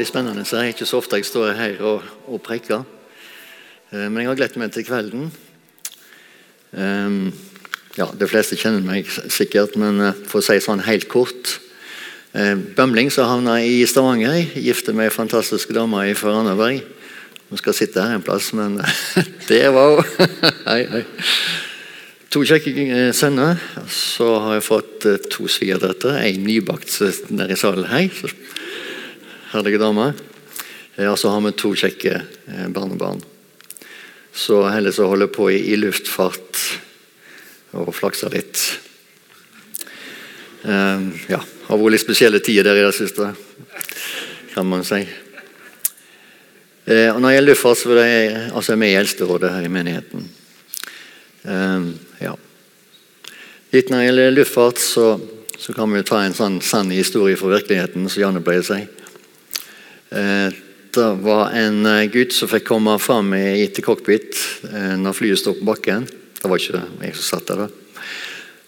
Er spennende. Det er ikke så ofte jeg står her og, og preker. Eh, Men jeg har gledet meg til kvelden. Ehm, ja, De fleste kjenner meg sikkert, men eh, for å si sånn helt kort eh, Bømling som havna i Stavanger, gifte med ei fantastisk dame fra Randaberg. Hun skal sitte her en plass, men det var hun! hei, hei. To kjekke sønner. Så har jeg fått to svigerdøtre. Ei nybakt nede i salen. Hei. Herlige dame. Eh, Og så har vi to kjekke eh, barnebarn. Så heller så holder på i, luftfart og flakser litt. Eh, ja, har vært litt spesielle tider der i det siste, kan man si. Eh, og når jeg gjelder luftfart, så er jeg altså med i eldsterådet her i menigheten. Eh, ja. Litt når det gjelder luftfart, så, så kan vi ta en sånn sann historie fra virkeligheten, som Janne pleier å si. Eh, det var en eh, gutt som fikk komme fram i, etter cockpit eh, når flyet sto på bakken. Det var ikke jeg som satt der.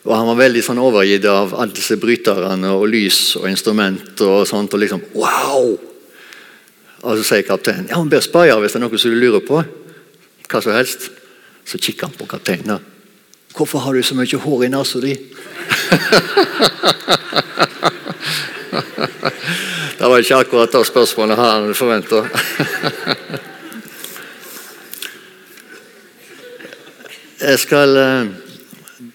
Og Han var veldig sånn overgitt av alle disse bryterne og lys og instrument. og sånt, og liksom, wow! Og Så sier kapteinen ja, han ber spørre hvis det er noe som du lurer på. Hva som helst. Så kikker han på kapteinen. 'Hvorfor har du så mye hår i nesa di?' det var ikke akkurat det spørsmålet han hadde forventa. Jeg skal eh,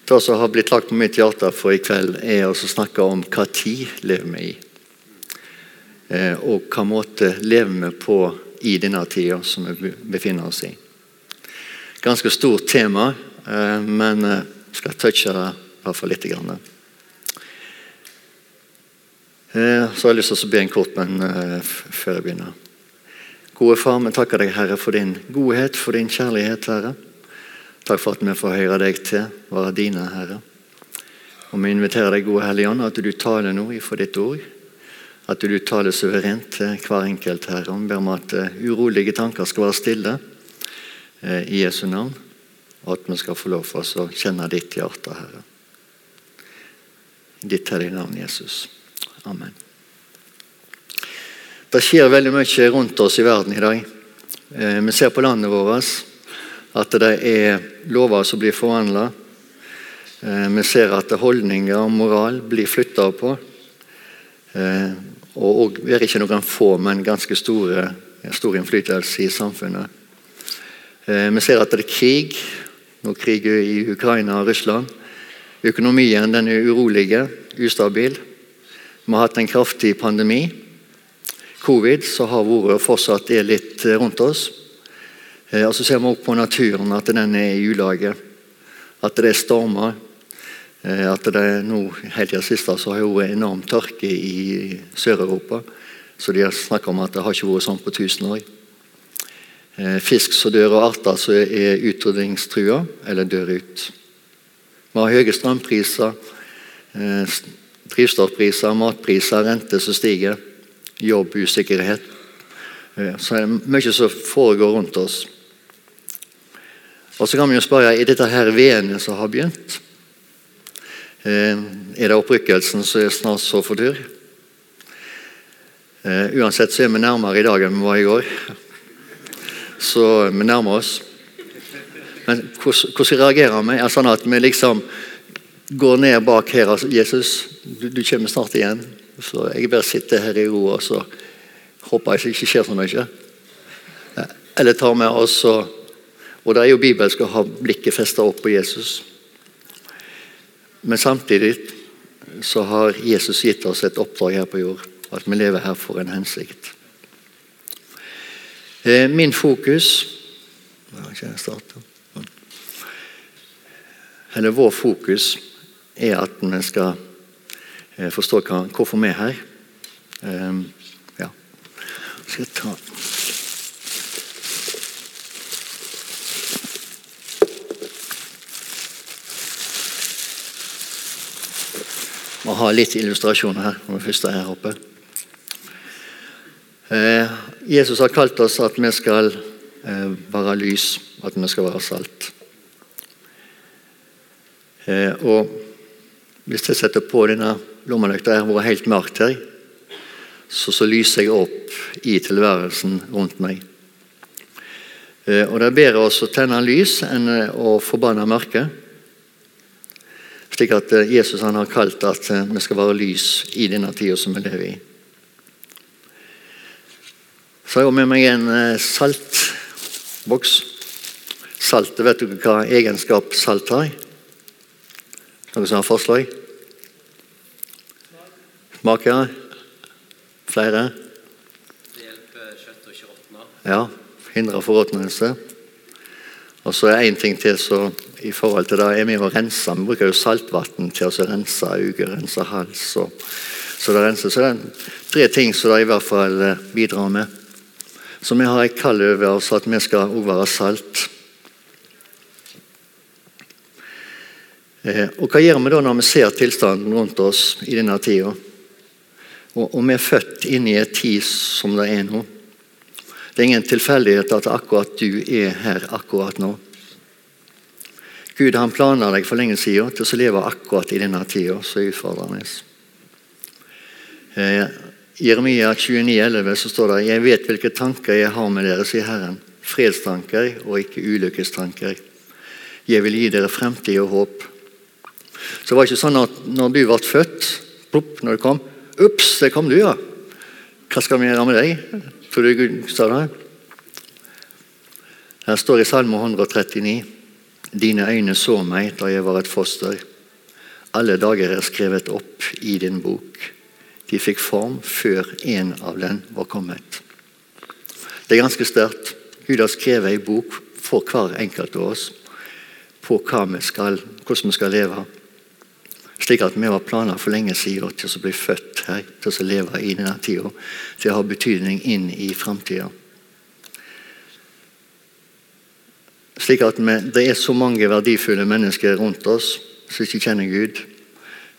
Det som har blitt lagt på mitt hjerte for i kveld, er å snakke om hva tid lever vi i. Eh, Og hva måte lever vi på i denne tida som vi befinner oss i. Ganske stort tema, eh, men skal touche det i hvert fall litt. grann. Eh, Så har jeg lyst til å be en kort men eh, før jeg begynner. Gode Far, vi takker deg, Herre, for din godhet, for din kjærlighet, Herre. Takk for at vi får høre deg til, være dine, Herre. Og Vi inviterer deg, gode Hellige Ånd, at du taler nå ifra ditt ord. At du taler suverent til hver enkelt, Herre. Vi ber om at eh, urolige tanker skal være stille i Jesu navn. Og at vi skal få lov for oss å kjenne ditt hjerte, Herre. Ditt hellige navn, Jesus. Amen. Det skjer veldig mye rundt oss i verden i dag. Eh, Vi ser på landet vårt at det er lover som blir forvandla. Vi ser at holdninger og moral blir flytta på. Eh, Og, det er ikke noen få, men ganske store, stor innflytelse i samfunnet. Eh, Vi ser at det er krig. Nå kriger i Ukraina og Russland. Økonomien den er urolig, ustabil. Vi har hatt en kraftig pandemi. Covid som har vært og fortsatt er litt eh, rundt oss. Eh, Og så ser vi også på naturen at den er i ulage. At det er stormer. Eh, At det er nå, helt i det siste så har det vært enorm tørke i Sør-Europa. Så de har snakket om at det har ikke vært sånn på 1000 år. Fisk som dør, og arter som er utrydningstrua eller dør ut. Vi har høye strømpriser, drivstoffpriser, matpriser, renter som stiger, jobbusikkerhet. Eh, Så er det mye som foregår rundt oss. Og så kan vi jo spørre, Er dette her veene som har begynt? Eh, Er det opprykkelsen som er snart så for tur? Eh, Uansett så er vi nærmere i dag enn vi var i går. Så vi nærmer oss. Men hvordan reagerer vi? Er det sånn at vi liksom går ned bak her altså, Jesus, du, du kommer snart igjen. Så jeg bare sitter her i ro og så håper jeg ikke skjer så mye. Eller tar med oss og Og det er jo bibelsk å ha blikket festet opp på Jesus. Men samtidig så har Jesus gitt oss et oppdrag her på jord. At vi lever her for en hensikt. Eh, Min fokus. Eller vår fokus er at vi skal eh, forstå hva, hvorfor vi er her. Eh, Ja. Skal jeg ta må ha litt illustrasjoner her. når vi først er her oppe. Eh, Jesus har kalt oss at vi skal eh, være lys, at vi skal være salt. Og Hvis jeg setter på denne lommelykta, det har vært helt mørkt her, så, så lyser jeg opp i tilværelsen rundt meg. Eh, og Det er bedre å tenne lys enn eh, å forbanne mørket. Slik at eh, Jesus han har kalt at vi skal være lys i denne tida som vi lever i. Så har jeg med meg en saltboks. Saltet, vet du hva egenskap salt har? Noen som har forslag? ja. Flere? Det hjelper kjøtt å ikke råtne. Ja, hindrer forråtnelse. Og så er én ting til så i forhold til det er vi å rense. Vi bruker jo saltvann til å rense øyne, rense hals. Og, så det renser. Så det er tre ting som det i hvert fall eh, bidrar med. Så vi har et kall over oss at vi skal også være salt. Og Hva gjør vi da når vi ser tilstanden rundt oss i denne tida? Og, og vi er født inn i et tid som det er nå. Det er ingen tilfeldighet at akkurat du er her akkurat nå. Gud han planla deg for lenge siden til å leve akkurat i denne tida som er utfordrende. Eh, Jeremia 29,11 så står det Jeg vet hvilke tanker jeg har med dere, sier Herren. Fredstanker og ikke ulykkestanker. Jeg vil gi dere fremtid og håp. Så det var ikke sånn at når du ble født, plopp, når du kom, Ups, der kom du, ja. Hva skal vi gjøre med deg? Tror du Gud sa det? Her står i Salme 139.: Dine øyne så meg da jeg var et foster. Alle dager er skrevet opp i din bok. De fikk form før en av den var kommet. Det er ganske sterkt. Gud har skrevet ei bok for hver enkelt av oss på vi skal, hvordan vi skal leve. Slik at vi var planer for lenge siden til å bli født her, til å leve i denne tida, til å ha betydning inn i framtida. Slik at vi, Det er så mange verdifulle mennesker rundt oss som ikke kjenner Gud,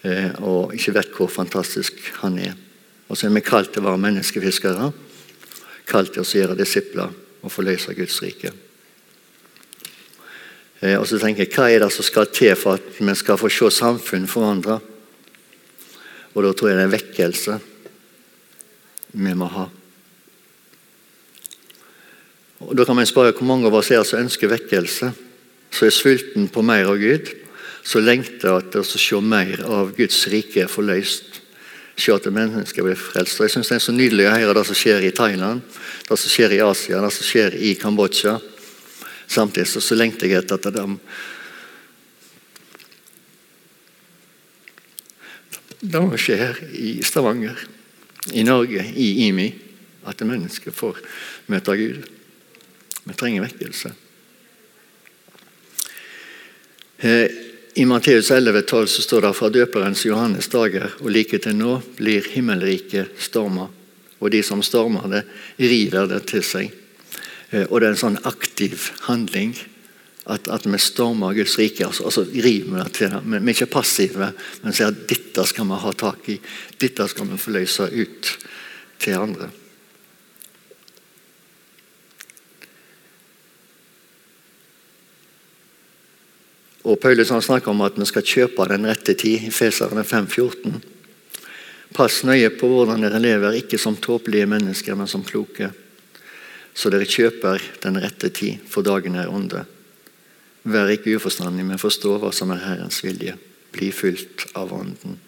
eh, og ikke vet hvor fantastisk Han er. Og så er vi kalt til å være menneskefiskere, kalt til å gjøre disipler og forløse Guds rike. Eh, og så tenker jeg, Hva er det som skal til for at vi skal få se samfunn forandre? Og da tror jeg det er vekkelse vi må ha. Og Da kan man spørre hvor mange av oss er som ønsker vekkelse, som er sulten på mer av Gud, som lengter etter å se mer av Guds rike forløst. Se at mennesker blir frelst. Og Jeg synes det er så nydelig å høre det som skjer i Thailand, det som skjer i Asia, det som skjer i Kambodsja. Samtidig så, så lengter jeg etter at de Det må skje her i Stavanger, i Norge, i IMI, at mennesker får møte Gud. Vi trenger vekkelse. Eh, I Matteus 11,12 så står det fra døperens Johannes dager og like til nå blir himmelriket storma, og de som stormer det, river det til seg. Eh, og det er en sånn aktiv handling. At, at vi stormer Guds rike. altså, altså river det til det. Vi er ikke passive, men sier at dette skal vi ha tak i. Dette skal vi få løse ut til andre. Og Paulus han snakker om at vi skal kjøpe den rette tid, i Feserne 5,14. Pass nøye på hvordan dere lever, ikke som tåpelige mennesker, men som kloke så dere kjøper den rette tid, for dagen er onde. Vær ikke uforstandig, men forstå hva som er Herrens vilje. Bli fylt av Ånden.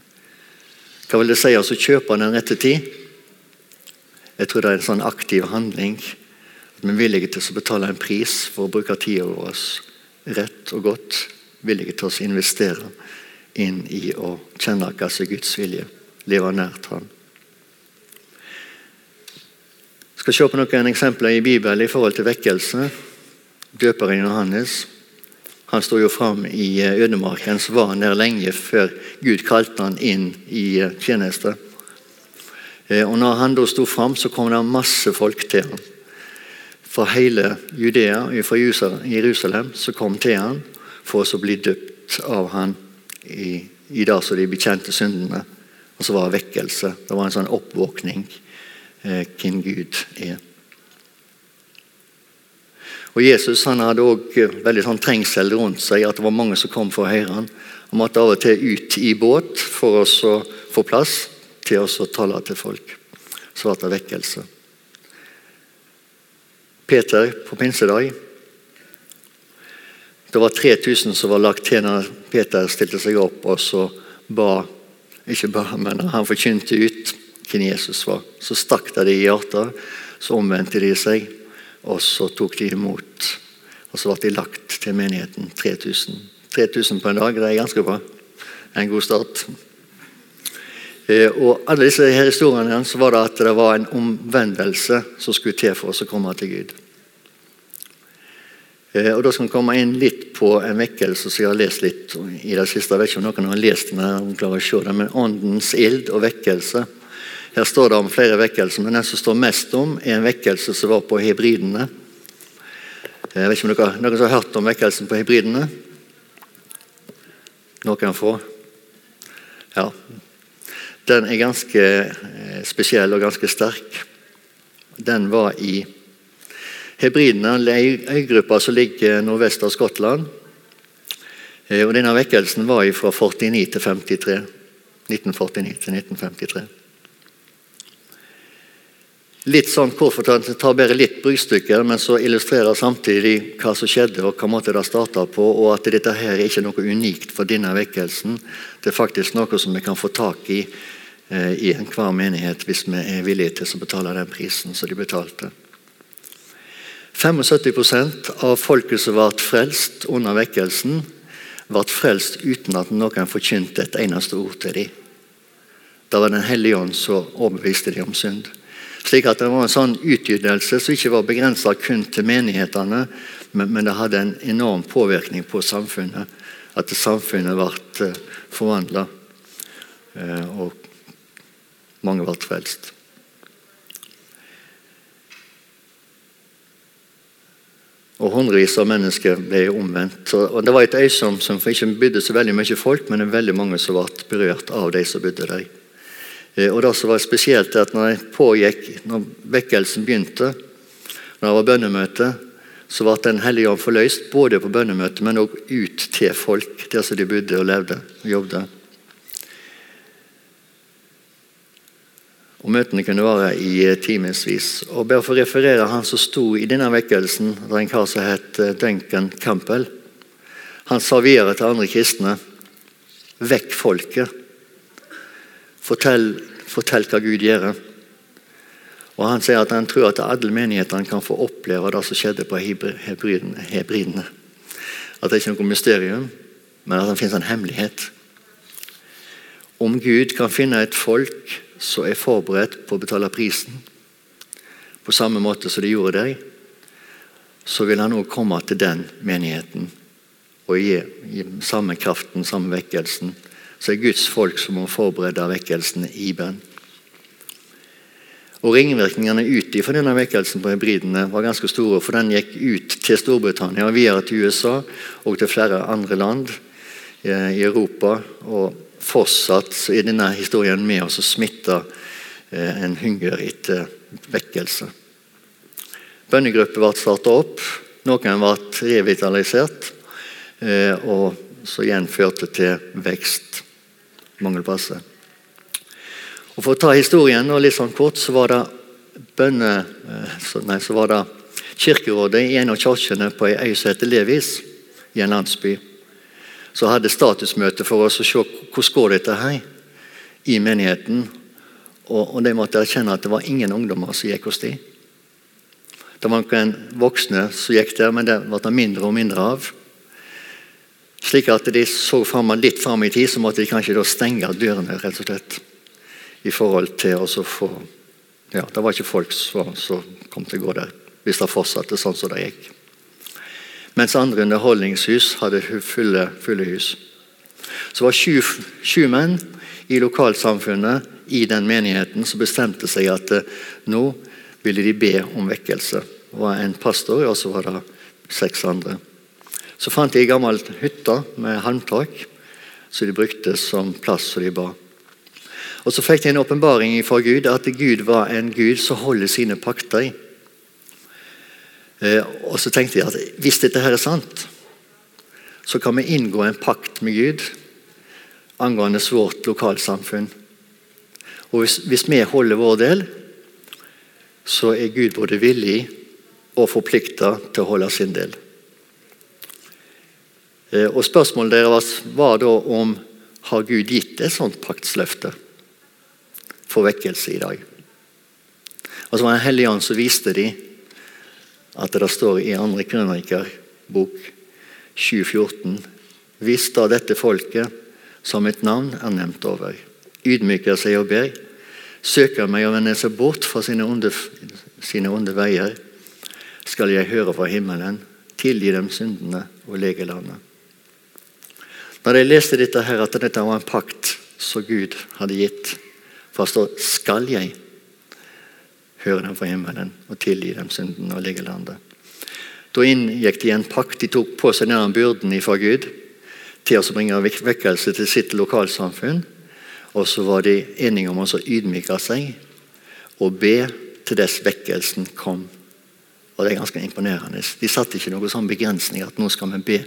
Hva vil det si altså kjøpe den rette tid? Jeg tror det er en sånn aktiv handling. At vi er villige til å betale en pris for å bruke tida vår rett og godt. Villige til å investere inn i å kjenne hva som er Guds vilje. Leve nært Han skal se på noen eksempler i Bibelen i forhold til vekkelse. Døperen Johannes han sto jo fram i eh, ødemarken, så var han der lenge før Gud kalte han inn i eh, tjeneste. Eh, og når han da sto fram, så kom det masse folk til ham. Fra hele Judea fra Jerusalem som kom til ham for å bli døpt av ham i, i dag som de bekjente syndene. Og så var det vekkelse. Det var en sånn oppvåkning hvem Gud er. Og Jesus han hadde også eh, veldig sånn trengsel rundt seg, at det var mange som kom for å høre han. Han måtte av og til ut i båt for å få plass til å tale til folk. så ble det vekkelse. Peter på pinsedag. Det var 3000 som var lagt til når Peter stilte seg opp og så ba Ikke ba, men han forkynte ut hvem Jesus var. Så stakk det de i hjertet, så omvendte de seg, og så tok de imot. Og så ble de lagt til menigheten. 3000. 3000 på en dag, det er ganske bra. En god start. Eh, og alle disse her historiene så var det at det var en omvendelse som skulle til for oss å komme til Gud. Eh, og Da skal vi komme inn litt på en vekkelse som jeg har lest litt i det siste. Jeg vet ikke om noen har lest den, om klarer å se den, men Åndens ild og vekkelse. Her står det om flere vekkelser, men den som står mest om, er en vekkelse som var på hebridene. Eh, jeg vet ikke om dere, Noen har hørt om vekkelsen på hybridene? Noen få? Ja. Den er ganske eh, spesiell og ganske sterk. Den var i Hebridene er en øygruppe som ligger nordvest av Skottland. Eh, og Denne vekkelsen var fra 49 til 53. 1949 til 1953. Litt sånn kort det tar bare litt bruddstykker, men så illustrerer samtidig hva som skjedde og hva måte det starta på, og at dette her er ikke noe unikt for denne vekkelsen. Det er faktisk noe som vi kan få tak i eh, i enhver menighet hvis vi er villige til å betale den prisen som de betalte. 75% av folket som ble frelst under vekkelsen, ble frelst uten at noen forkynte et eneste ord til dem. Da var Den hellige ånd som overbeviste dem om synd. Slik at Det var en sånn utgytelse som ikke var begrensa kun til menighetene, men, men, det hadde en enorm påvirkning på samfunnet. At samfunnet ble eh, forvandla, eh, og mange ble frelst. Og hundrevis av mennesker ble omvendt. Og Det var et øy som, som ikke bydde så veldig mye folk, men det var veldig mange som ble berørt av de som bodde der. Eh, og det som var spesielt er at når det pågikk, når vekkelsen begynte, når det var bønnemøte, så ble Den hellige ånd forløst både på bønnemøtet, men også ut til folk der som de bodde og levde og jobbet. Og Møtene kunne vare i eh, timevis. jeg bare for å referere han som sto i denne vekkelsen, det var en kar som het eh, Duncan Campbell. Han sa videre til andre kristne Vekk folket. Fortell, fortell hva Gud gjør. Og Han sier at han tror at alle menighetene kan få oppleve det som skjedde på hebridene. At det ikke er noe mysterium, men at det finnes en hemmelighet. Om Gud kan finne et folk som er forberedt på å betale prisen, på samme måte som de gjorde deg, så vil han òg komme til den menigheten og gi, gi samme kraften, samme vekkelsen. Så er Guds folk som må forberede vekkelsen i bønn. Og Ringvirkningene ut fra denne vekkelsen på hybridene var ganske store. For den gikk ut til Storbritannia, videre til USA og til flere andre land eh, i Europa. og fortsatt er denne historien med oss og smitte eh, en hunger etter vekkelse. Bønnegrupper ble startet opp, noen ble revitalisert, eh, og så igjen førte til vekst mange esse. Og For å ta historien og litt sånn kort, så var det bønne, eh, nei, så var det kirkerådet i en av kirkene på ei øy som heter Levis, i en landsby så hadde statusmøte for oss å se hvordan går dette her i menigheten. Og, og de måtte erkjenne at det var ingen ungdommer som gikk hos dem. Det var noen voksne som gikk der, men det ble det mindre og mindre av. Slik at de så frem, litt fram i tid, så måtte de kanskje stenge dørene. rett og slett, I forhold til å få ja, Det var ikke folk som, som kom til å gå der hvis det fortsatte sånn som det gikk mens andre underholdningshus hadde fulle, fulle hus. Så var sju, sju menn i lokalsamfunnet i den menigheten som bestemte seg at eh, nå ville de be om vekkelse. Det var en pastor, og så var det seks andre. Så fant de ei gammel hytte med halmtak som de brukte som plass som de ba. Og Så fikk de en åpenbaring fra Gud at Gud var en Gud som holder sine pakter. i. og så tenkte jeg at hvis dette her er sant, så kan vi inngå en pakt med Gud angående vårt lokalsamfunn. Og hvis, hvis, vi holder vår del, så er Gud både villig og forplikta til å holde sin del. Eh, og Spørsmålet deres var da om har Gud gitt et sånt paktsløfte for vekkelse i dag. Og så var det en hellig ånd som viste de at det står i 2. krøniker bok 714 Hvis da dette folket, som mitt navn er nevnt over, ydmyker seg og ber, søker meg og vender seg bort fra sine onde, sine onde veier, skal jeg høre fra himmelen, tilgi dem syndene og lege landet. Når jeg leste dette her, at dette var en pakt som Gud hadde gitt, for det står 'skal jeg' høre dem fra himmelen og tilgi dem synden og ligge landet. Da inngikk de en pakt. De tok på seg den byrden fra Gud til å bringe vekkelse til sitt lokalsamfunn. Og så var de enige om å ydmyke seg og be til dess vekkelsen kom. Og Det er ganske imponerende. De satte ikke noen sånn begrensning at nå skal vi be,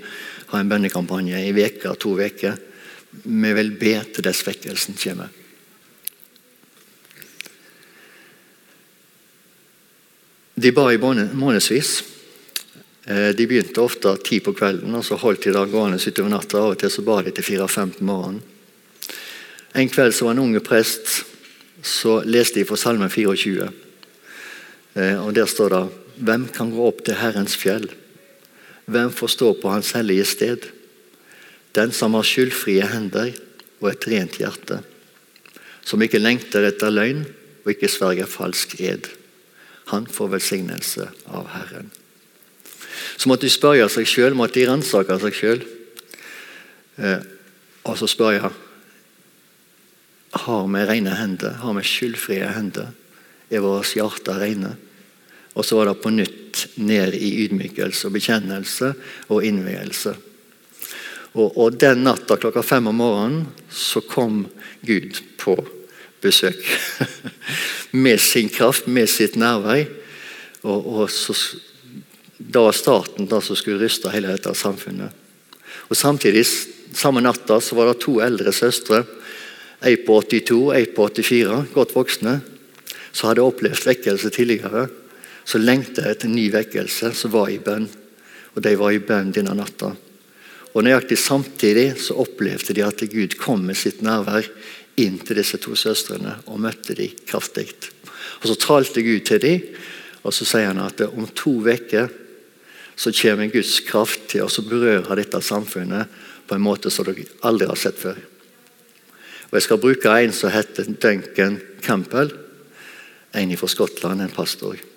ha en bønnekampanje i veka, to uker. Vi vil be til dess vekkelsen kommer. De ba i månedsvis. Eh, de begynte ofte ti på kvelden og så holdt de da gående utover natta. Av og til så ba de til fire-fem på morgenen. En kveld så var en unge prest så leste de fra Salme 24. Eh, og Der står det Hvem kan gå opp til Herrens fjell? Hvem får stå på Hans hellige sted? Den som har skyldfrie hender og et rent hjerte. Som ikke lengter etter løgn og ikke sverger falsk ed han får velsignelse av Herren. Så måtte de spørre seg sjøl, måtte de ransake seg sjøl. Eh, og så spør jeg har vi rene hender, har vi skyldfrie hender. Er våre hjerter rene? Og så var det på nytt ned i ydmykelse og bekjennelse og innvielse. Og, og den natta klokka fem om morgenen så kom Gud på besøk. med sin kraft, med sitt nærvær. Og, og så, da var starten da som skulle ryste hele dette samfunnet. Og Samtidig, samme natta, så var det to eldre søstre. Ei på 82, ei på 84, godt voksne, som hadde opplevd vekkelse tidligere. Så lengtet etter en ny vekkelse, som var i bønn. Og de var i bønn denne natta. Og Nøyaktig samtidig så opplevde de at Gud kom med sitt nærvær inn til disse to søstrene og møtte dem kraftig. Og Så talte Gud til dem, og så sier han at om to uker så kommer Guds kraft til å berøre dette samfunnet på en måte som dere aldri har sett før. Og Jeg skal bruke en som heter Duncan Campbell, en fra Skottland, en pastor. Eh,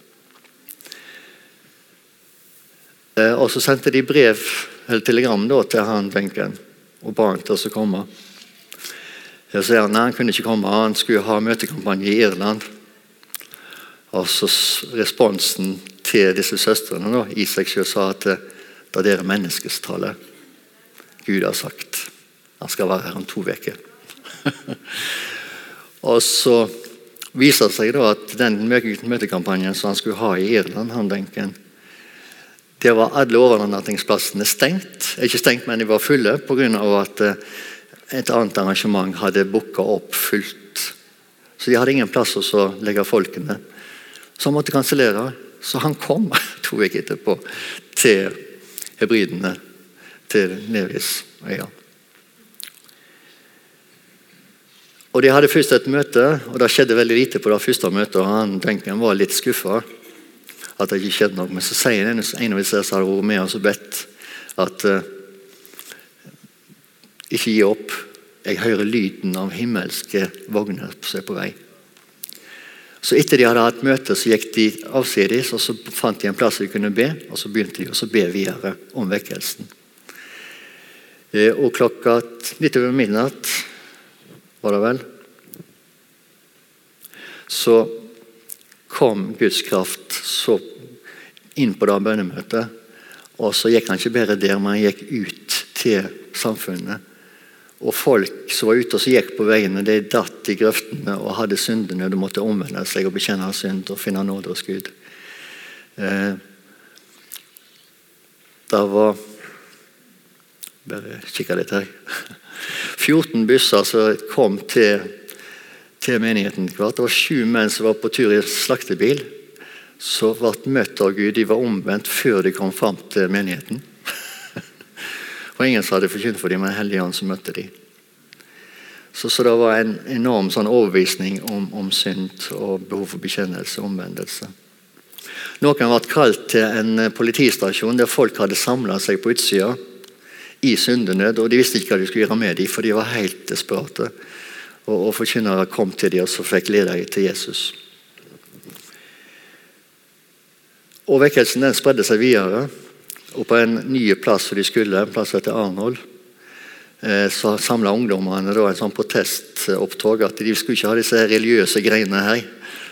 og Så sendte de brev eller telegram da, til han Duncan og ba han til å komme. Jeg sier han, nei, han kunne ikke komme, han skulle ha møtekampanje i Irland. Og så Responsen til disse søstrene da, i seg selv sa at det er dere menneskestallet Gud har sagt. Han skal være her om to uker. og så viser det seg da at den møtekampanjen som han skulle ha i Irland, han denken, det var alle overnattingsplassene stengt. Ikke stengt, men de var fulle pga. at eh, et annet arrangement hadde booka opp fullt. Så de hadde ingen plass å legge folkene. Så han måtte kansellere. Så han kom to uker etterpå til hebridene, til Nevis. Ja. Og De hadde først et møte, og det skjedde veldig lite på det første møtet. og han Duncan var litt skuffa at det ikke skjedde noe. Men så sier en, en av disse som hadde vært med oss og bedt, at uh, ikke gi opp. Jeg hører lyden av himmelske vogner som er på vei. Så Etter de hadde hatt møte, så gikk de avsides og så fant de en plass de kunne be. og Så begynte de å be videre om vekkelsen. Eh, og klokka litt over midnatt, var det vel, så kom Guds kraft så inn på det bønnemøtet. Og så gikk han ikke bare der, men han gikk ut til samfunnet og folk som var ute og gikk på veiene, de datt i grøftene og hadde syndene. De måtte omvende seg og bekjenne synd og finne nåde hos Gud. Eh, det var Bare kikke litt her. 14 busser som kom til, til menigheten. Det var sju menn som var på tur i slaktebil. Så ble møtt av Gud, de var omvendt før de kom fram til menigheten. og ingen som hadde forkynt for dem, men Hellige Ånd som møtte dem. Så, så, det var en enorm sånn overbevisning om, om, synd og behov for bekjennelse og omvendelse. Noen ble kalt til en politistasjon der folk hadde samla seg på utsida i syndenød. og De visste ikke hva de skulle gjøre med dem, for de var helt desperate. Og, og Forkynnere kom til dem og så fikk lede dem til Jesus. Og Vekkelsen den spredde seg videre. Og på en ny plass hvor de skulle, en plass etter Arnold, eh, så samla ungdommene da en sånn protestopptog at de skulle ikke ha disse religiøse greiene her.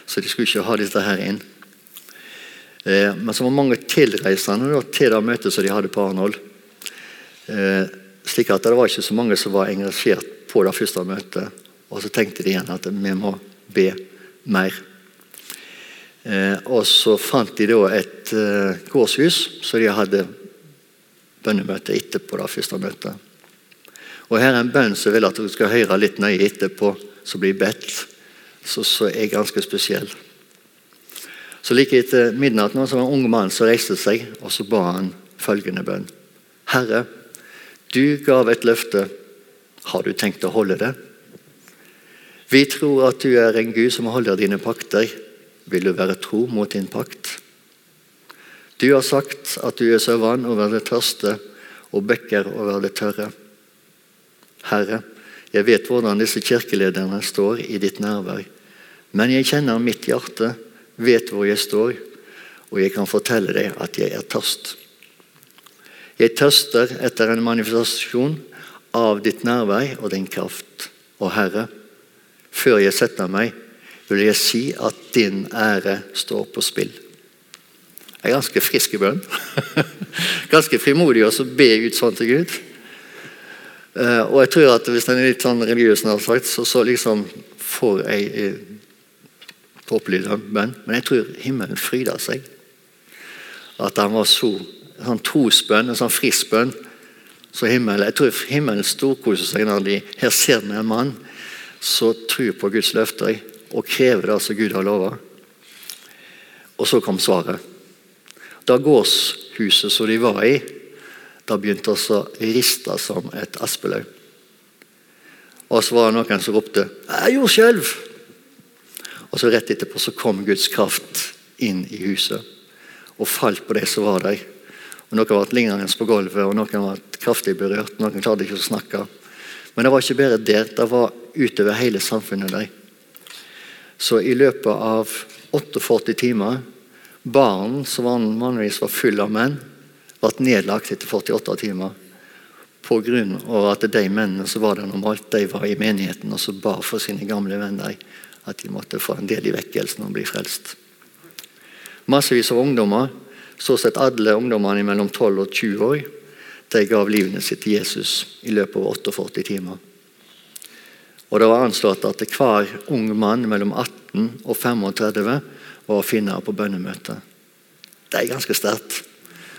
Så de skulle ikke ha disse her inn. Eh, men så var mange tilreisende da, til det møtet som de hadde på Arnold. Eh, slik at det var ikke så mange som var engasjert på det første møtet. Og så tenkte de igjen at vi må be mer. Eh, og så fant de da et eh, gårdshus, så de hadde bønnemøte etterpå det første møtet. Og Her er en bønn som vil at du skal høre litt nøye etterpå, som blir bedt, så er ganske spesiell. Så Like etter midnatt nå, så var en ung mann som reiste seg, og så ba han følgende bønn. Herre, du gav et løfte. Har du tenkt å holde det? Vi tror at du er en Gud som holder dine pakter. Vil du være tro mot din pakt? Du har sagt at du øser vann over det tørste og bekker over det tørre. Herre, jeg vet hvordan disse kirkelederne står i ditt nærvær, men jeg kjenner mitt hjerte, vet hvor jeg står, og jeg kan fortelle deg at jeg er tørst. Jeg tørster etter en manifestasjon av ditt nærvær og din kraft. Og Herre, før jeg setter meg, vil jeg si at din ære står på spill. Det er ganske frisk i bønn. ganske frimodig å be ut sånn til Gud. Uh, og jeg tror at Hvis en er litt sånn religiøs, så, så liksom får jeg eh, tåpelig bønn. Men jeg tror himmelen fryder seg. At han var så sånn trosbønn, en sånn frisk bønn. Så himmelen, jeg tror himmelen storkoser seg når de her ser en mann som tror på Guds løfter og krever det som Gud har lova. Og så kom svaret. Da gårdshuset som de var i, da begynte det å riste som et aspeløv. Og så var det noen som ropte 'Jordskjelv!' Og så rett etterpå så kom Guds kraft inn i huset og falt på de som var der. Og Noen ble liggende på gulvet, og noen var kraftig berørt. Noen klarte ikke å snakke. Men det var ikke bare der, det var utover hele samfunnet der. Så i løpet av 48 timer Barn som vanligvis var full av menn, ble nedlagt etter 48 timer. Pga. at de mennene som var der normalt, de var i menigheten og så ba for sine gamle venner at de måtte få en del i vekkelsen og bli frelst. Massevis av ungdommer, så sett alle ungdommene mellom 12 og 20 år, de gav livene sitt til Jesus i løpet av 48 timer. Og Det var anslått at hver ung mann mellom 18 og 35 var å finne på bønnemøtet. Det er ganske sterkt.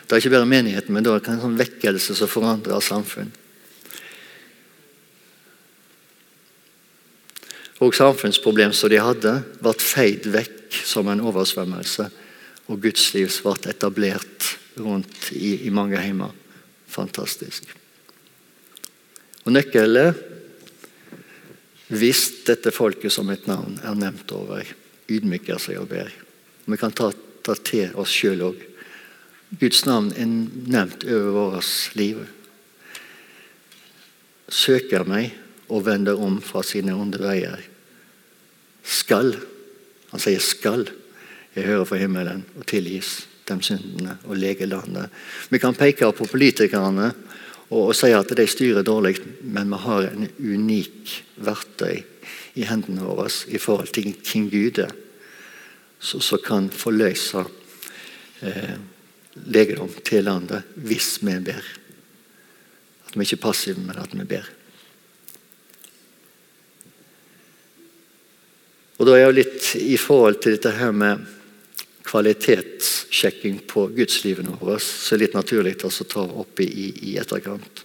Det er ikke bare menigheten, men det er en sånn vekkelse som forandrer samfunn. Og samfunnsproblem som de hadde, ble feid vekk som en oversvømmelse. Og Guds liv ble etablert rundt i, i mange heimer. Fantastisk. Og Nøkkelen hvis dette folket som et navn er nevnt over, ydmyker seg og ber. Vi kan ta, ta til oss sjøl òg. Guds navn er nevnt over vårt liv. Søker meg og vender om fra sine onde veier. Skal Han sier 'skal' jeg høre fra himmelen og tilgis dem syndene og lege landet. Vi kan peke på politikerne og, og sier at de styrer dårlig, men vi har en unik verktøy i hendene våre i forhold til hvem Gud er, som kan forløse eh, legedom til landet hvis vi ber. At vi ikke er passive, men at vi ber. Og Da er jeg litt i forhold til dette her med kvalitetssjekking på gudslivene våre, så er det litt naturlig å ta opp i, i etterkant.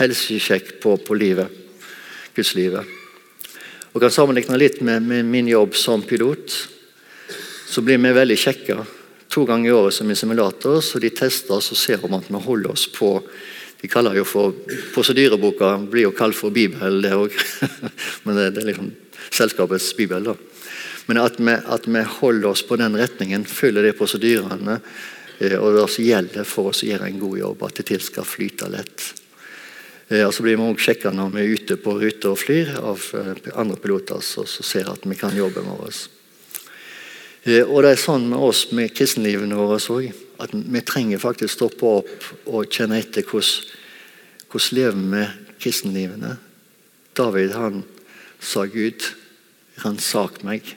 Helsesjekk på, på livet, gudslivet. Og kan sammenligne litt med, med, min jobb som pilot. så blir vi veldig sjekka to ganger i året som i simulator. Så de tester oss og ser om at vi holder oss på De kaller jo for Prosedyreboka blir jo kalt for Bibelen, det òg. Men det, det, er liksom selskapets bibel. da. Men at vi, at vi holder oss på den retningen, følger de prosedyrene. eh, Og det som gjelder for oss å gjøre en god jobb, at det til skal flyte lett. Eh, Og så blir vi også sjekka når vi er ute på ruter og flyr av eh, andre piloter som ser at vi kan jobben vår. oss. Og det er sånn med oss med kristenlivene våre òg. At vi trenger faktisk stoppe opp og kjenne etter hvordan, hvordan lever vi med kristenlivene. David han sa Gud, ransak meg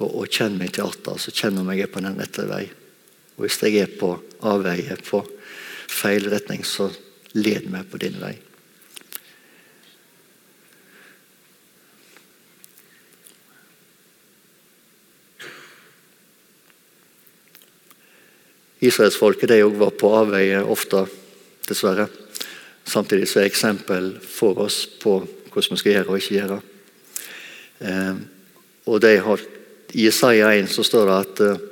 og, og kjenn meg til hjertet, så kjenner jeg er på den rette vei. Og hvis jeg er på avveie, på feil retning, så led meg på din vei. Israelsfolket de også var på avveie ofte, dessverre. Samtidig så er eksempel for oss på hvordan vi skal gjøre og ikke gjøre. Eh, og de har, I Isaiah 1 så står det at eh,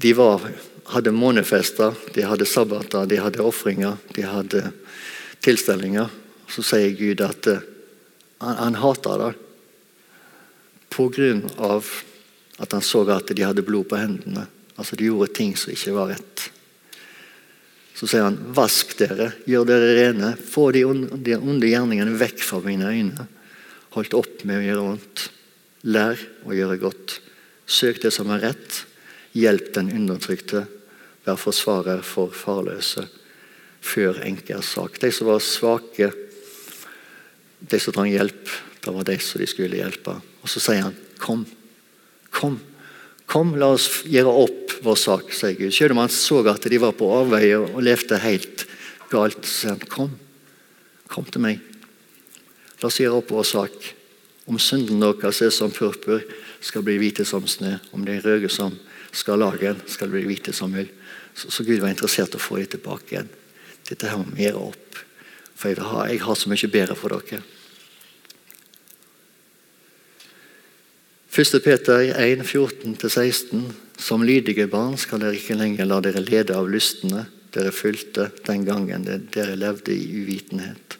de var, hadde månefester, de hadde sabbater, de hadde ofringer, de hadde tilstelninger. Så sier Gud at eh, han, han hater det på grunn av at han så at de hadde blod på hendene. Altså De gjorde ting som ikke var rett. Så sier han, vask dere, gjør dere rene, få de onde, de onde gjerningene vekk fra mine øyne. Holdt opp med å gjøre vondt. Lær å gjøre godt. Søk det som er rett. Hjelp den undertrykte. Vær forsvarer for farløse. Før enkers sak. De som var svake, de som trang hjelp, det var de som de skulle hjelpe. Og så sier han, kom, kom. Kom, la oss gjøre opp vår sak, sier Gud. Selv om han så at de var på avveie og levde helt galt, så sier han kom. Kom til meg. La oss gjøre opp vår sak. Om synden deres er som purpur, skal bli hvite som snø. Om de røde som skarlagen, skal bli hvite som ull. Så, så, Gud var interessert i å få dem tilbake igjen. Dette her må vi opp. For jeg har, jeg har så mye bedre for dere. 1. Peter 1, 14-16. Som lydige barn skal dere ikke lenger la dere lede av lystene dere fulgte den gangen dere levde i uvitenhet.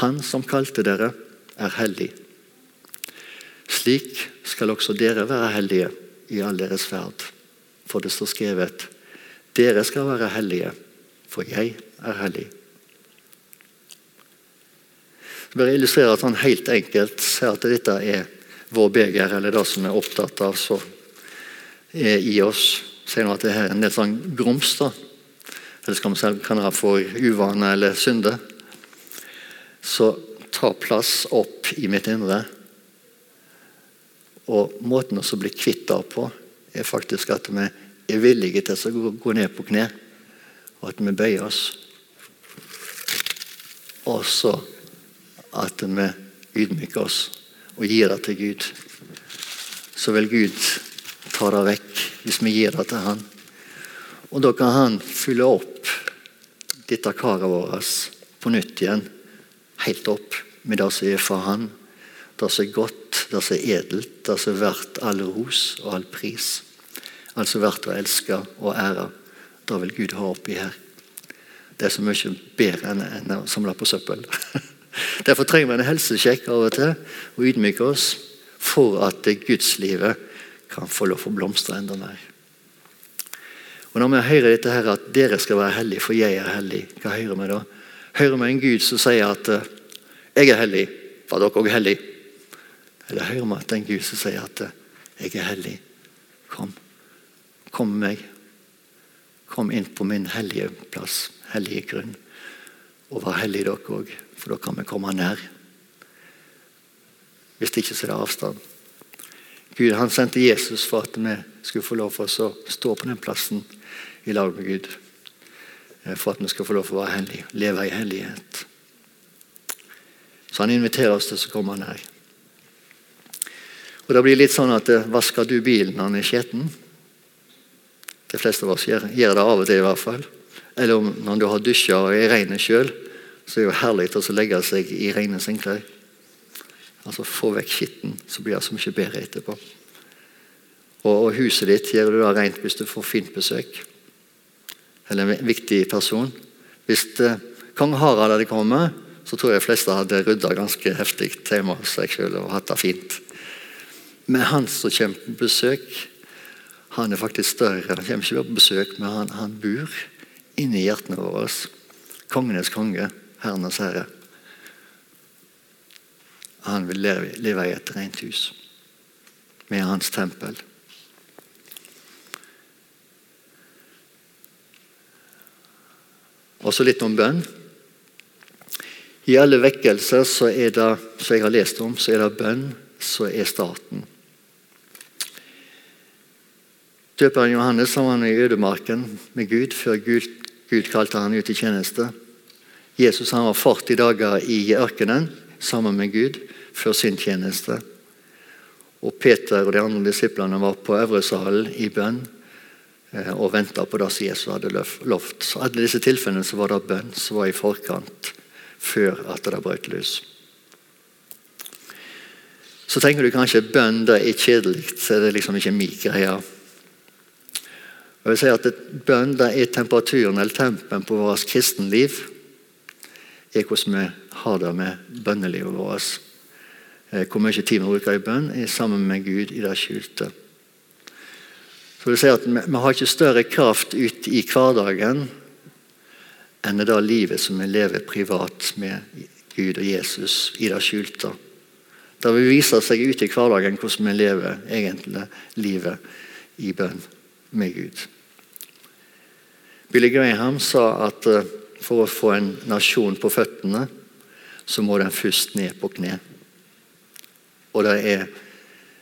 Han som kalte dere, er hellig. Slik skal også dere være hellige i all deres ferd. For det står skrevet dere skal være hellige, for jeg er hellig. Jeg bare illustrerer at han helt enkelt ser at dette er vår beger, eller det som er opptatt av, så er i oss. Sier han at det er en del sånn grums, da. Eller skal vi si kan det for uvane eller synde. Så ta plass opp i mitt indre. Og måten å bli kvitt det på, er faktisk at vi er villige til å gå ned på kne, og at vi bøyer oss. Og så at vi ydmyker oss og gir det til Gud, så vil Gud ta det vekk hvis vi gir det til Han. Og da kan Han fylle opp dette karet vårt på nytt igjen, helt opp med det som er for Han. Det som er godt, det som er edelt, det som er verdt all ros og all pris. Altså verdt å elske og ære. Det vil Gud ha oppi her. Det er så mye bedre enn å samle på søppel. Derfor trenger vi en helsesjekk av og til og ydmyke oss for at gudslivet kan få lov å blomstre enda mer. Og Når vi hører dette her at dere skal være hellige, for jeg er hellig, hva hører vi da? Hører vi en Gud som sier at eh, jeg er hellig, var dere òg hellige? Eller hører vi at en Gud som sier at eh, jeg er hellig, kom, kom med meg. Kom inn på min hellige plass, hellige grunn. Og vær hellige dere òg, for da kan vi komme nær. Hvis ikke så er det avstand. Gud han sendte Jesus for at vi skulle få lov for oss å stå på den plassen i lag med Gud. Eh, for at vi skal få lov for å være hellige, leve i hellighet. Så han inviterer oss til å komme nær. Og Det blir litt sånn at eh, Vasker du bilen når den er skitten? De fleste av oss gjør, gjør det av og til, i hvert fall. Eller om, når du har dusja og er regnet sjøl, så er det jo herlig å legge seg i rene sengeklær. Altså Få vekk skitten, så blir det så mye bedre etterpå. Og, og huset ditt gjør du da rent hvis du får fint besøk. Eller en viktig person. Hvis eh, kong Harald hadde kommet, så tror jeg de fleste hadde rydda ganske heftig hjemme hos seg sjøl og hatt det fint. Men han som kommer på besøk, han er faktisk større. Han kommer ikke bare på besøk, men han, han bor inni hjertene våre. Kongenes konge, herrenes herre. Han vil leve, leve i et rent hus med hans tempel. Og så litt om bønn. I alle vekkelser er som jeg har lest om, så er det bønn som er starten. Døperen Johannes han i ødemarken med Gud før Gud, Gud kalte han ut i tjeneste. Jesus han var 40 dager i ørkenen sammen med Gud før sin tjeneste. Og Peter og de andre disiplene var på øvresalen i bønn eh, og venta på det som Jesus hadde lovt. Så alle disse tilfellene så var det bønn som var i forkant før at det brøt løs. Så tenker du kanskje bønn det er kjedelig, så er det liksom ikke min greie. Jeg vil si at Bønn er temperaturen eller tempen på vårt kristenliv. er hvordan vi har det med bønnelivet vårt. Hvor mye tid vi bruker i bønn, er sammen med Gud i det skjulte. Så vil si at vi, har ikke større kraft ut i hverdagen enn det livet som vi lever privat med Gud og Jesus i det skjulte. Det vil vise seg ute i hverdagen hvordan vi lever egentlig livet i bønn med Gud. Billy Graham sa at eh, for å få en nasjon på føttene, så må den først ned på kne. Og det er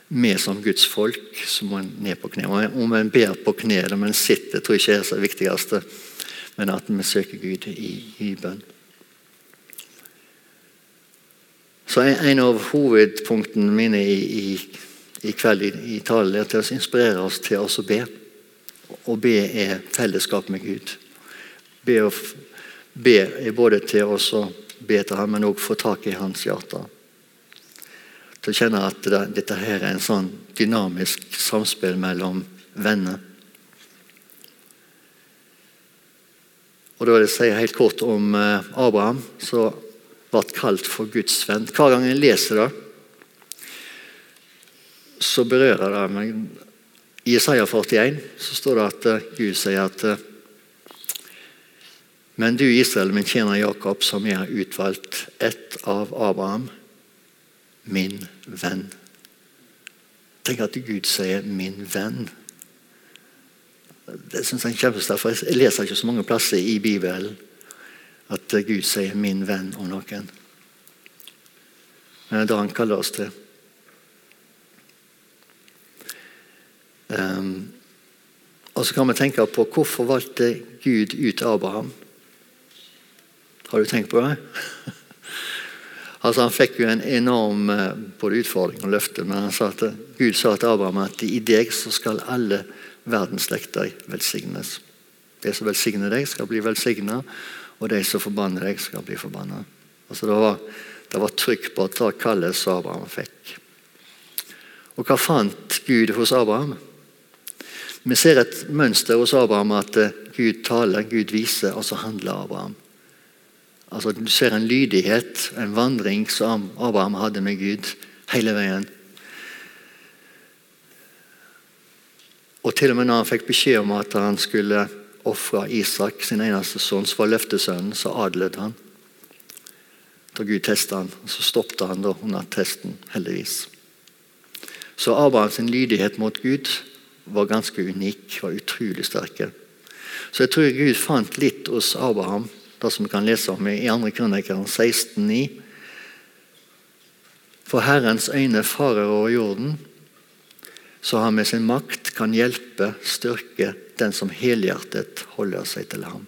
vi som Guds folk som må ned på kne. Om en ber på kne eller om en sitter, tror jeg ikke er det viktigste men at vi søker Gud i, i bønn. Så En av hovedpunktene mine i, i, i kveld i, i talen er til å inspirere oss til å be. Å be er fellesskap med Gud. Be, be er både til å be til ham, men òg få tak i hans hjerte. Til å kjenne at det, dette her er en sånn dynamisk samspill mellom venner. Og da vil jeg si helt kort om eh, Abraham, som ble kalt for Guds venn. Hver gang jeg leser det, så berører det meg. I Isaiah 41 så står det at eh, Gud sier at eh, Men du, Israel, min tjener Jakob, som jeg har utvalgt, ett av Abraham, min venn. Tenk at Gud sier 'min venn'. Det synes jeg er kjempesterkt, for Jeg leser ikke så mange plasser i Bibelen at Gud sier 'min venn' om noen. Men det er det han kaller oss til. Um, og så kan vi tenke på hvorfor valgte Gud ut Abraham? Har du tenkt på det? altså Han fikk jo en enorm eh, både utfordring og løfte, men han sa at Gud sa til Abraham at i deg så skal alle verdensslekter velsignes. De som velsigner deg, skal bli velsigna, og de som forbanner deg, skal bli forbanna. Altså, det, var, det var trykk på å ta kallet som Abraham fikk. Og hva fant Gud hos Abraham? Vi ser et mønster hos Abraham at eh, Gud taler, Gud viser, og så handler Abraham. Altså, du ser en lydighet, en vandring som Abraham hadde med Gud hele veien. Og til og med når han fikk beskjed om at han skulle ofre Isak, sin eneste sønn, som var løftesønnen, så adlød han. Da Gud testa han, så stoppet han da under testen, heldigvis. Så Abrahams lydighet mot Gud var ganske unik, var utrolig sterke. Så jeg tror Gud fant litt hos Abraham, det som vi kan lese om i 2. krønikeren 16,9. For Herrens øyne farer over jorden, så han med sin makt kan hjelpe, styrke den som helhjertet holder seg til ham.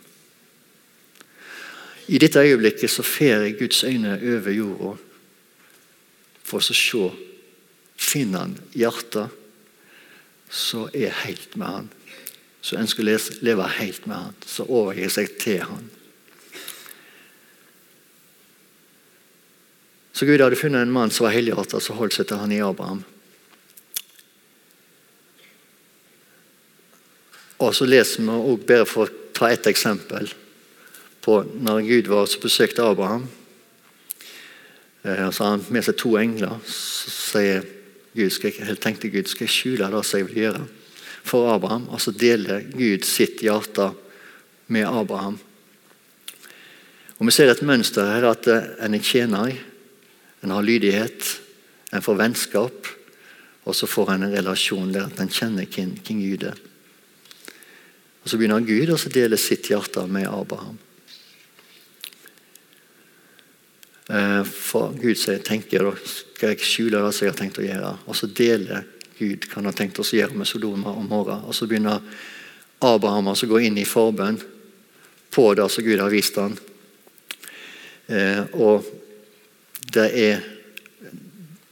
I dette øyeblikket så fer Guds øyne over jorda for å se Finner han hjertet, så er helt med han. Så ønsker å leve helt med han. Så overgir seg til han. Så Gud hadde funnet en mann som var helhjertet, som holdt seg til han i Abraham. Og så leser vi også bare for å ta ett eksempel på når Gud var og besøkte Abraham. Eh, så har han med seg to engler. Så sier Gud, skal jeg, tenkte Gud skal jeg skjule det som jeg vil gjøre for Abraham. Og så deler Gud sitt hjerte med Abraham. Og Vi ser et mønster her at en er tjener, en har lydighet, en får vennskap, og så får en en relasjon der at en kjenner hvem Gud er. Og Så begynner Gud å dele sitt hjerte med Abraham. Eh, for Gud sier, tenker da skal jeg skjule det jeg har tenkt å gjøre. Og så deler Gud hva han har tenkt å gjøre med Sodoma og Mora. Og så begynner Abraham å gå inn i forbønn på det som Gud har vist ham. Eh, og det er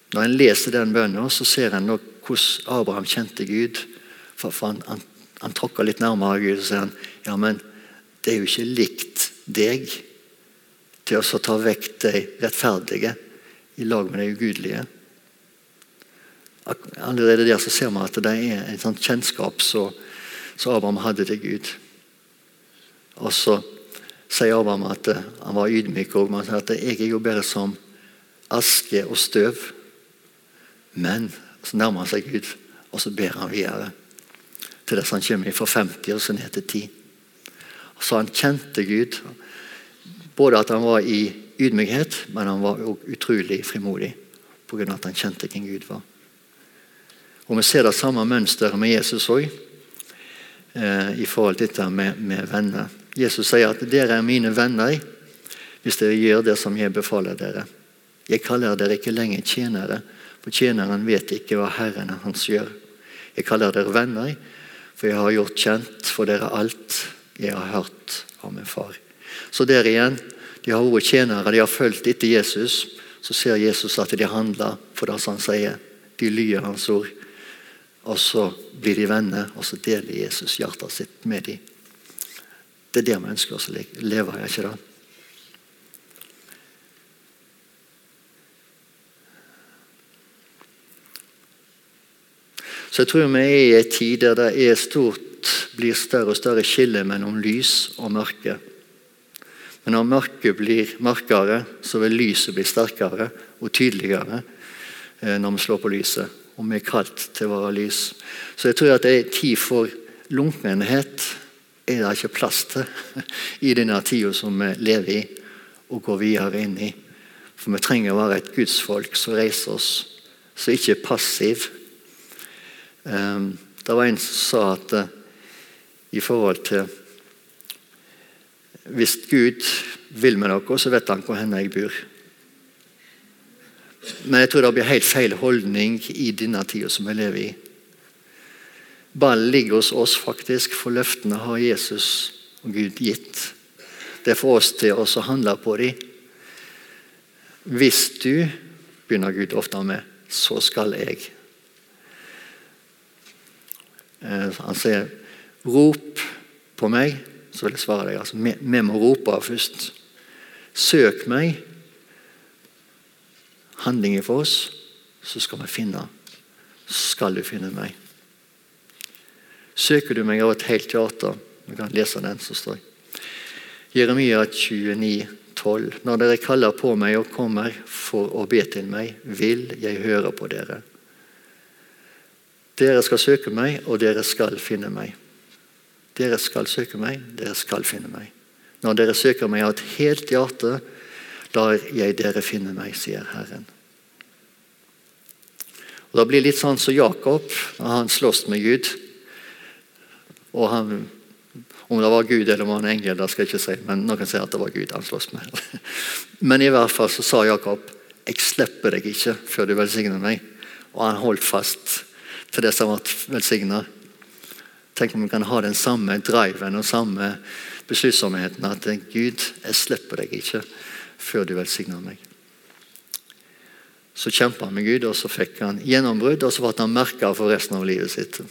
Når en leser den bønnen, så ser en hvordan Abraham kjente Gud. For han, han, han tråkker litt nærmere Gud og sier han, ja, men det er jo ikke likt deg til å ta vekk de rettferdige i lag med de ugudelige. Allerede der så ser man at det er en sånn kjennskap som Abraham hadde til Gud. Og så sier Abraham at eh, han var ydmyk òg. sier at 'jeg er jo bare som aske og støv'. Men så nærmer han seg Gud, og så ber han videre. Til dess han kommer fra 50 og så ned til 10. Så han kjente Gud. Både at han var i ydmykhet, men han var også utrolig frimodig pga. at han kjente hvem Gud var. Og Vi ser det samme mønsteret med Jesus òg, eh, i forhold til dette med, med venner. Jesus sier at 'dere er mine venner hvis dere gjør det som jeg befaler dere'. Jeg kaller dere ikke lenger tjenere, for tjeneren vet ikke hva Herren hans gjør. Jeg kaller dere venner, for jeg har gjort kjent for dere alt jeg har hørt av min far. Så der igjen, de har vært tjenere, de har fulgt etter Jesus. Så ser Jesus at de handler for det han sier. De lyder hans ord. Og så blir de venner, og så deler Jesus hjertet sitt med dem. Det er det vi ønsker oss å leve er ikke det? Så jeg tror vi er i en tid der det er stort, blir større og større skille mellom lys og mørke. Men når mørket blir mørkere, så vil lyset bli sterkere og tydeligere eh, når vi slår på lyset. Og vi er kalt til å være lys. Så jeg tror at det er tid for lunkenhet er det ikke plass til i denne tida som vi lever i, og går videre inn i. For vi trenger å være et gudsfolk som reiser oss, som ikke er passiv. Um, det var en som sa at uh, i forhold til Hvis Gud vil med noe, så vet han hvor hen jeg bor. Men jeg tror det blir helt feil holdning i denne tida som vi lever i. Ballen ligger hos oss, faktisk, for løftene har Jesus og Gud gitt. Det for oss til å handle på dem. Hvis du, begynner Gud ofte med, så skal jeg. Eh, han sier, 'Rop på meg', så vil jeg svare deg. Altså, vi, vi må rope først. Søk meg. Handlinger for oss, så skal vi finne. Så skal du finne meg. Søker du meg av et helt hjerte Du kan lese den som står. Jeremia 29, 12. Når dere kaller på meg og kommer for å be til meg, vil jeg høre på dere. Dere skal søke meg, og dere skal finne meg. Dere skal søke meg, dere skal finne meg. Når dere søker meg av et helt hjerte, lar jeg dere finne meg, sier Herren. Og Det blir litt sånn som Jakob han slåss med Gud. Og han, Om det var Gud eller om han var en engel, det skal jeg ikke si, men noen sier at det var Gud han slåss med. Men i hvert fall så sa Jakob jeg slipper deg ikke før du velsigner meg. Og han holdt fast til det som ble velsigna. Tenk om vi kan ha den samme driven og samme besluttsomheten at Gud, jeg slipper deg ikke før du velsigner meg. Så kjempa han med Gud, og så fikk han gjennombrudd, og så ble han merka for resten av livet sitt.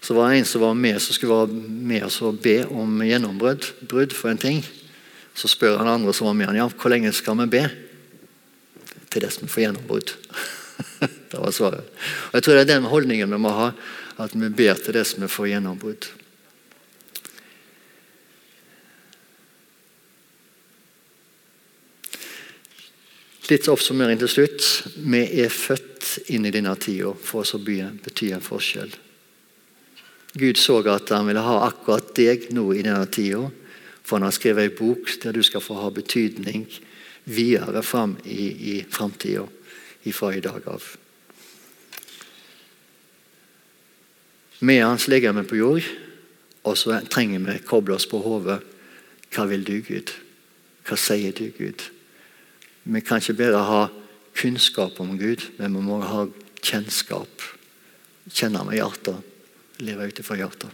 Så var det en som var med som skulle være med oss og be om gjennombrudd brudd for en ting. Så spør han andre som var med han, ja, hvor lenge skal vi be? Til dess vi får gjennombrudd. Det var svaret. Og Jeg tror det er den holdningen vi må ha, at vi ber til det som vi får gjennombrudd. Litt oppsummering til slutt. Vi er født inn i denne tida for å bety en forskjell. Gud så at han ville ha akkurat deg nå i denne tida, for han har skrevet en bok der du skal få ha betydning videre fram i, i framtida, fra i dag av. Vi er hans legeme på jord, og så trenger vi å koble oss på hodet. Hva vil du, Gud? Hva sier du, Gud? Vi kan ikke bare ha kunnskap om Gud, men vi må ha kjennskap. Kjenne med hjertet. Leve ut ifra hjertet.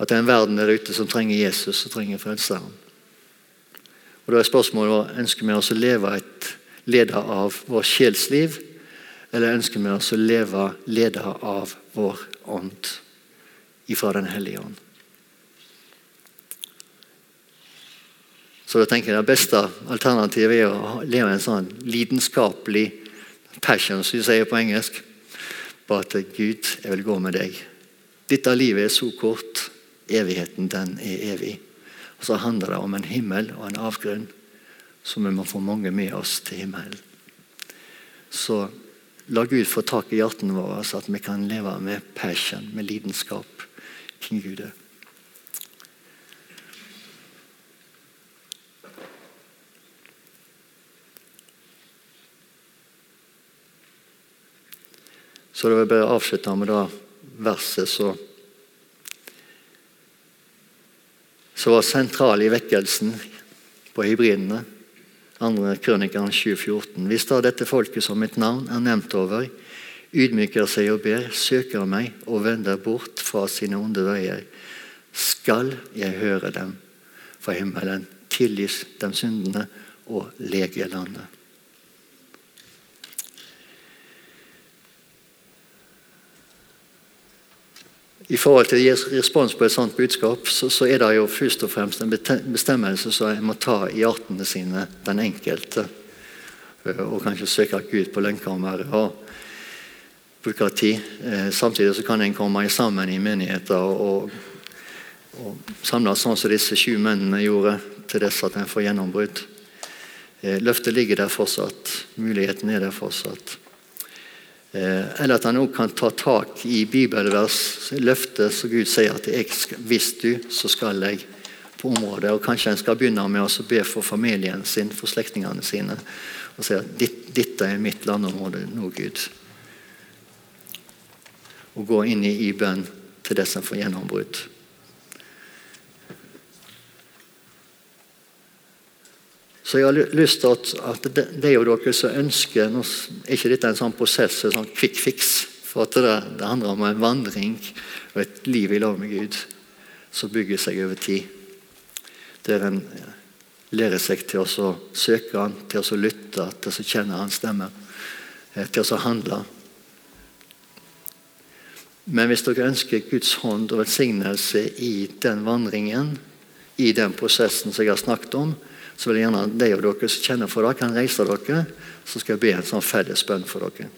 At det er en verden der ute som trenger Jesus og trenger Frelseren. Og Da er spørsmålet ønsker vi oss å leve et leder av vår sjelsliv, eller ønsker vi oss å leve leder av vår ånd ifra Den hellige ånd. Så da tenker jeg Det beste alternativet er å leve en sånn lidenskapelig passion, som de sier på engelsk. Bare at Gud, jeg vil gå med deg. Dette livet er så kort. Evigheten, den er evig. Og Så handler det om en himmel og en avgrunn som vi må få mange med oss til himmelen. Så la Gud få tak i hjertene våre, så at vi kan leve med passion, med lidenskap, King Gud. Så det vil bare avslutte med det verset som var sentral i vekkelsen på hybridene. Andre krønikeren 7,14. Hvis da dette folket som mitt navn er nevnt over, ydmyker seg og ber, søker meg og vender bort fra sine onde veier, skal jeg høre dem fra himmelen, tilgis dem syndene og lege landet. I forhold til respons på et sånt budskap, så, så, er det jo først og fremst en bestemmelse som en må ta i artene sine, den enkelte. Eh, og kanskje søke Gud på lønnkammeret og tid. Eh, samtidig så kan en komme sammen i menigheter og, og samles sånn som disse sju mennene gjorde, til dess at en får gjennombrudd. Eh, løftet ligger der fortsatt. Muligheten er der fortsatt. Eh, eller at han òg kan ta tak i bibelvers, løftet som Gud sier at jeg 'hvis du, så skal jeg' på området. Og Kanskje en skal begynne med å be for familien sin, for slektningene sine. Og si at 'dette er mitt landområde nå, Gud'. Og gå inn i, i bønn til det som får gjennombrudd. Så jeg har lyst til at, at det, det, er jo dere som ønsker nå er ikke dette en sånn prosess, en sånn quick fix. For at det, det handler om en vandring og et liv i lag med Gud som bygger seg over tid. Der en lærer seg til å søke Han, til å lytte, til å kjenne Hans stemme, eh, til å handle. Men hvis dere ønsker Guds hånd og velsignelse i den vandringen, i den prosessen som jeg har snakket om, så vil jeg gjerne de av dere som kjenner for det, kan reise dere. Så skal jeg be en sånn felles bønn for dere.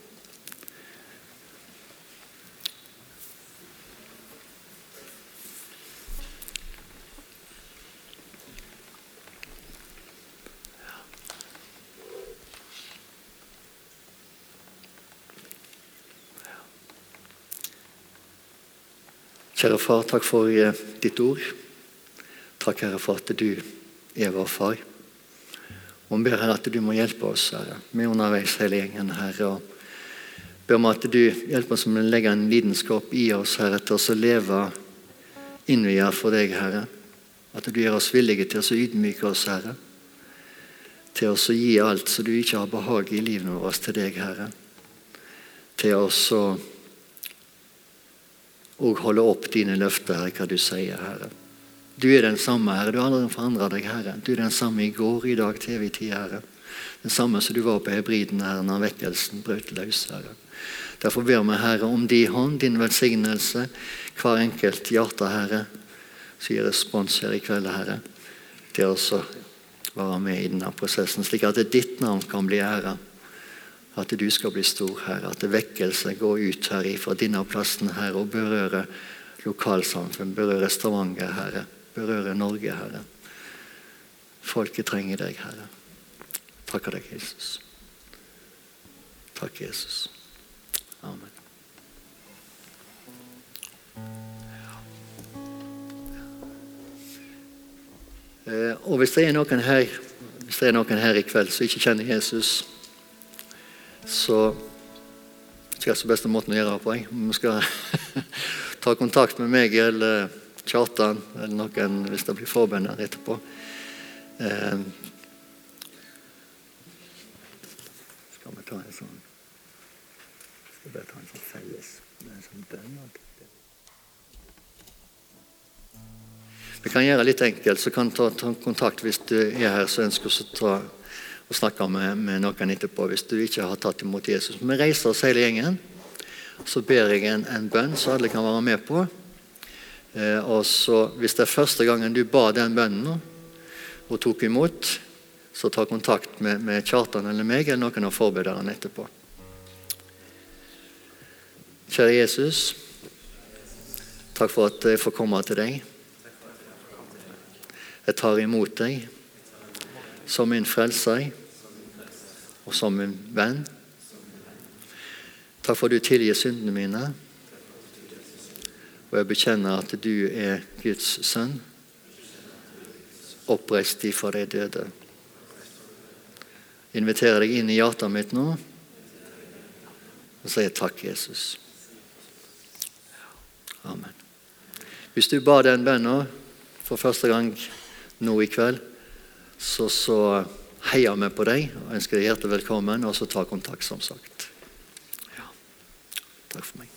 Kjære far, takk for eh, ditt ord. Takk, Herre, for at du er vår far. Og vi ber Herre at du må hjelpe oss, Herre. Vi er underveis hele gjengen, Herre. og ber om at du hjelper oss med å legge en lidenskap i oss, Herre, til oss å leve innvia for deg, Herre. At du gjør oss villige til å ydmyke oss, Herre. Til oss å gi alt så du ikke har behag i livet vårt, til deg, Herre. Til oss å holde opp dine løfter, Herre, hva du sier, Herre. Du er den samme, Herre. Du har aldri forandra deg, Herre. Du er den samme i går, i dag, til evig tid, Herre. Den samme som du var på Hebriden, Herre, når vekkelsen brøt løs, Herre. Derfor ber vi, Herre, om din hånd, din velsignelse, hver enkelt hjerte, Herre. som gir respons her i kveld, Herre, til å være med i denne prosessen, slik at ditt navn kan bli æra. At du skal bli stor, Herre. At vekkelse går ut her fra denne plassen Herre, og berører lokalsamfunn, berører Stavanger, Herre. Berører Norge, Herre. Folket trenger deg, Herre. Takker deg, Jesus. Takk, Jesus. Amen. Eh, og hvis det er her hvis det er noen her i kveld som ikke kjenner Jesus, så skal jeg så beste måten å gjøre det på. Vi skal ta kontakt med meg eller Kjartan eller noen hvis det blir forbønn her etterpå. Eh, skal vi ta en sånn Skal vi bare ta en sånn felles en sånn? Vi kan gjøre det litt enkelt, så kan ta, ta kontakt hvis du er her så ønsker å ta og snakke med, med, noen etterpå hvis du ikke har tatt imot Jesus. Vi reiser oss hele gjengen. Så ber jeg en, en bønn så alle kan være med på. Eh, og så Hvis det er første gangen du ba den bønnen og tok imot, så ta kontakt med, med Kjartan eller meg eller noen av forbederne etterpå. Kjære Jesus, takk for at jeg får komme til deg. Jeg tar imot deg som min frelser og som min venn. Takk for at du tilgir syndene mine. Og jeg bekjenner at du er Guds sønn, oppreist ifra de døde. Jeg inviterer deg inn i hjertet mitt nå og sier takk, Jesus. Amen. Hvis du ba den bønnen for første gang nå i kveld, så, så heier vi på deg og ønsker deg hjertelig velkommen, og så ta kontakt, som sagt. Ja. Takk for meg.